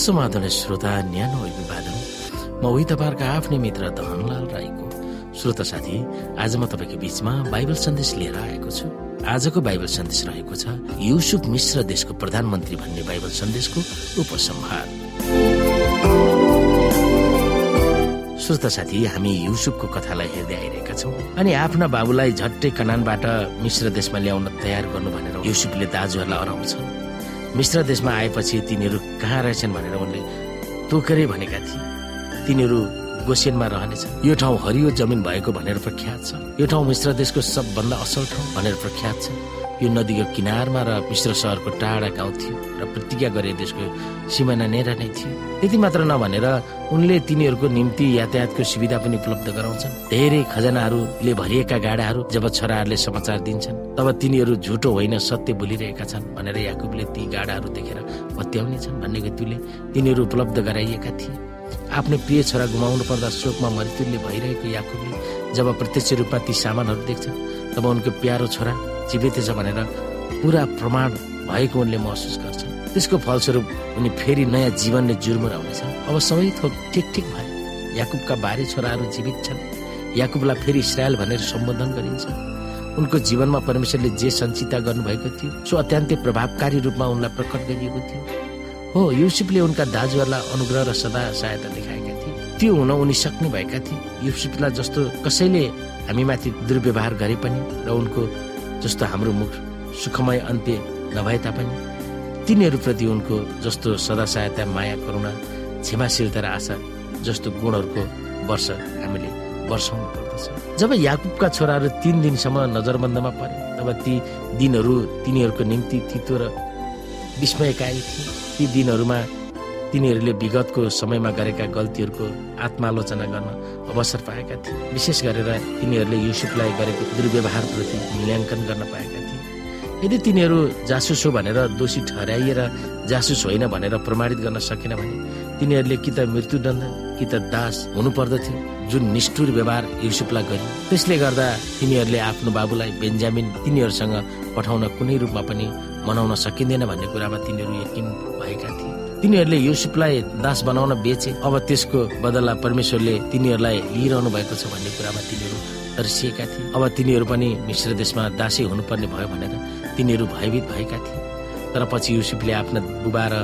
समाधान श्रोता न्यानो अभिवादन। म उही तपाईँहरूका आफ्नै मित्र धनलाल राईको। श्रोता साथी आज म तपाईँको बिचमा बाइबल सन्देश लिएर आएको छु। आजको बाइबल सन्देश रहेको छ युसुफ मिश्र देशको प्रधानमन्त्री भन्ने बाइबल सन्देशको उपसंहार। श्रोता साथी हामी युसुफको कथालाई हेर्दै आइरहेका छौँ अनि आफ्ना बाबुलाई झट्टै कनानबाट मिश्र देशमा ल्याउन तयार गर्नु भनेर युसुफले दाजुहरूलाई अराउँछन् मिश्र देशमा आएपछि तिनीहरू कहाँ रहेछन् भनेर उनले तोकरे भनेका थिए। तिनीहरू गोसेनमा रहनेछन्। यो ठाउँ हरियो जमिन भएको भनेर प्रख्यात छ। यो ठाउँ मिश्र देशको सबभन्दा असल ठाउँ भनेर प्रख्यात छ। यो नदीको किनारमा र मिश्र सहरको टाढा गाउँ थियो र प्रतिज्ञा गरे देशको सिमाना नेर नै थियो। त्यति मात्र नभनेर उनले तिनीहरूको निम्ति यातायातको सुविधा पनि उपलब्ध गराउँछन्। धेरै खजनाहरूले भरिएका गाडाहरू जब छोराहरूले समाचार दिन्छन् तब तिनीहरू झुटो होइन सत्य बोलिरहेका छन् भनेर याकुबले ती गाडाहरू देखेर पत्याउने छन् भन्ने गतिले तिनीहरू उपलब्ध गराइएका थिए। आफ्नो प्रिय छोरा गुमाउनु पर्दा शोकमा मृत्युले भइरहेको याकुबले जब प्रत्यक्ष रूपमा ती सामानहरू देख्छन् तब उनको प्यारो छोरा जीवित छ भनेर पुरा प्रमाण भएको उनले महसुस गर्छन् त्यसको फलस्वरूप उनी फेरि नयाँ जीवनले जुर्मुराउनेछन्। अब सबै थोक ठिक ठिक भए। याकुबका बारे छोराहरू जीवित छन्। याकुबलाई फेरि इसरायल भनेर सम्बोधन गरिन्छ। उनको जीवनमा परमेश्वरले जे सञ्चिता गर्नुभएको थियो सो अत्यन्तै प्रभावकारी रूपमा उनलाई प्रकट गरिएको थियो। हो युसुफले उनका दाजुहरूलाई अनुग्रह र सदा सहायता देखाएका थिए। त्यो हुन उनी सक्ने भएका थिए। युसुफलाई जस्तो कसैले हामीमाथि दुर्व्यवहार गरे पनि र उनको जस्तो हाम्रो मुख सुखमय अन्त्य नभए तापनि तिनीहरूप्रति उनको जस्तो सदा सहायता माया करुणा क्षमाशीलता र आशा जस्तो गुणहरूको वर्ष हामीले वर्षाउनु पर्दछ जब याकुबका छोराहरू तिन दिनसम्म नजरबन्दमा परे तब ती दिनहरू तिनीहरूको निम्ति तितो र विस्मयकारी थिए। ती दिनहरूमा तिनीहरूले विगतको समयमा गरेका गल्तीहरूको आत्मालोचना गर्न अवसर पाएका थिए। विशेष गरेर तिनीहरूले युसुफलाई गरेको दुर्व्यवहारप्रति मूल्याङ्कन गर्न पाएका थिए। यदि तिनीहरू जासुस हो भनेर दोषी ठहराइएर जासुस होइन भनेर प्रमाणित गर्न सकेन भने तिनीहरूले कि त मृत्युदण्ड कि त दास हुनु पर्दथ्यो जुन निष्ठुर व्यवहार युसुफलाई गरियो त्यसले गर्दा तिनीहरूले आफ्नो बाबुलाई बेन्जामिन तिनीहरूसँग पठाउन कुनै रूपमा पनि मनाउन सकिँदैन भन्ने कुरामा तिनीहरू यकिन भएका थिए। तिनीहरूले युसुफलाई दास बनाउन बेचे। अब त्यसको बदला परमेश्वरले तिनीहरूलाई लिइरहनु भएको छ भन्ने कुरामा तिनीहरू तर्सिएका थिए। अब तिनीहरू पनि मिश्र देशमा दासी हुनुपर्ने भयो भनेर तिनीहरू भयभीत भएका थिए। तर पछि युसुफले आफ्ना बुबा र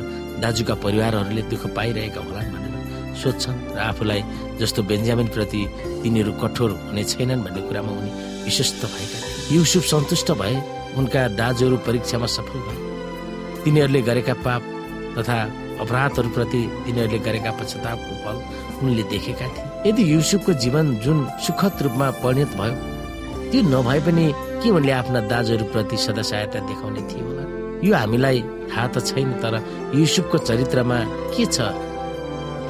दाजुका परिवारहरूले दुःख पाइरहेका होलान् भनेर सोध्छन् र आफूलाई जस्तो बेन्जामिन प्रति तिनीहरू कठोर हुने छैनन् भन्ने कुरामा उनी विश्वस्त भएका थिए। युसुफ सन्तुष्ट भए उनका दाजुहरू परीक्षामा सफल भए। तिनीहरूले गरेका पाप तथा अपराधहरूप्रति तिनीहरूले गरेका पश्चातापको फल उनले देखेका थिए। यदि युसुफको जीवन जुन सुखद रूपमा परिणत भयो त्यो नभए पनि के उनले आफ्ना दाजुहरूप्रति सदा सहायता देखाउने थिए होला? यो हामीलाई थाहा त छैन तर युसुफको चरित्रमा के छ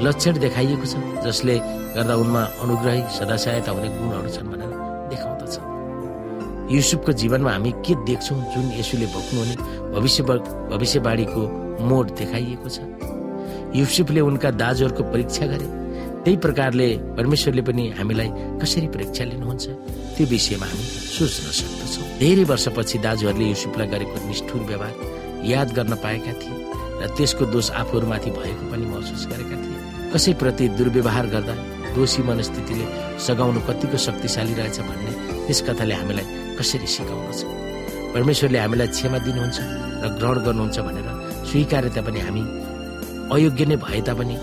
लक्षण देखाइएको छ जसले गर्दा उनमा अनुग्रही सदा सहायता हुने गुणहरू छन् भनेर देखाउँदछ। युसुफको जीवनमा हामी के देख्छौँ जुन यसुले भोग्नुहुने भविष्य भविष्यवाणीको मोड देखाइएको छ। युसुफले उनका दाजुहरूको परीक्षा गरे। त्यही प्रकारले परमेश्वरले पनि हामीलाई कसरी परीक्षा लिनुहुन्छ त्यो विषयमा हामी सोच्न सक्दछौँ। धेरै वर्षपछि दाजुहरूले युसुफलाई गरेको निष्ठुर व्यवहार याद गर्न पाएका थिए र त्यसको दोष आफूहरूमाथि भएको पनि महसुस गरेका थिए। कसैप्रति दुर्व्यवहार गर्दा दोषी मनस्थितिले सघाउनु कतिको शक्तिशाली रहेछ भन्ने यस कथाले हामीलाई कसरी सिकाउँदछ? परमेश्वरले हामीलाई क्षमा दिनुहुन्छ र ग्रहण गर्नुहुन्छ भनेर स्वीकारे तापनि हामी अयोग्य नै भए तापनि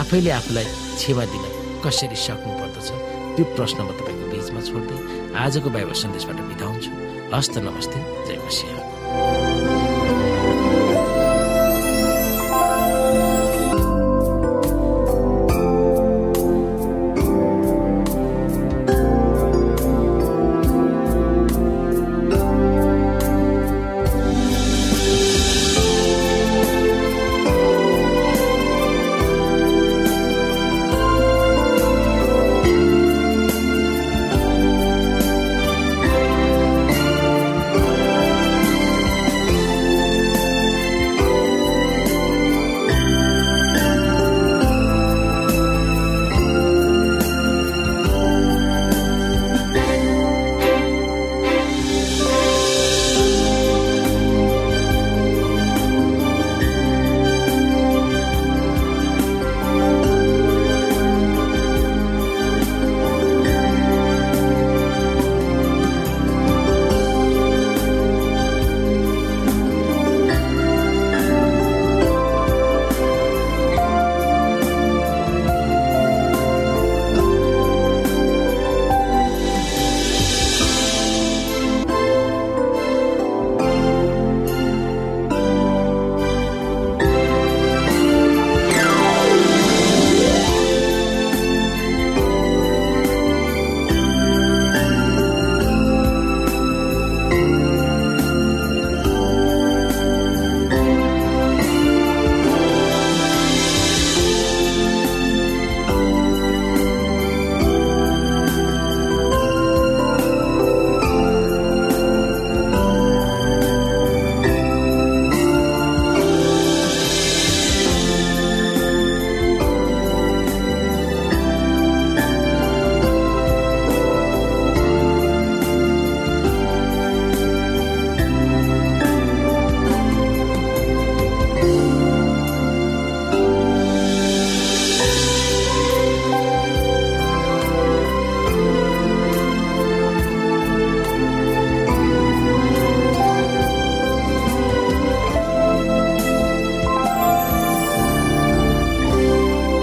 आफैले आफूलाई क्षमा दिन कसरी सक्नु पर्दछ त्यो प्रश्न म तपाईँको बिचमा छोड्दै आजको बाइबल सन्देशबाट बिताउँछु हस्त नमस्ते जय मसिंह।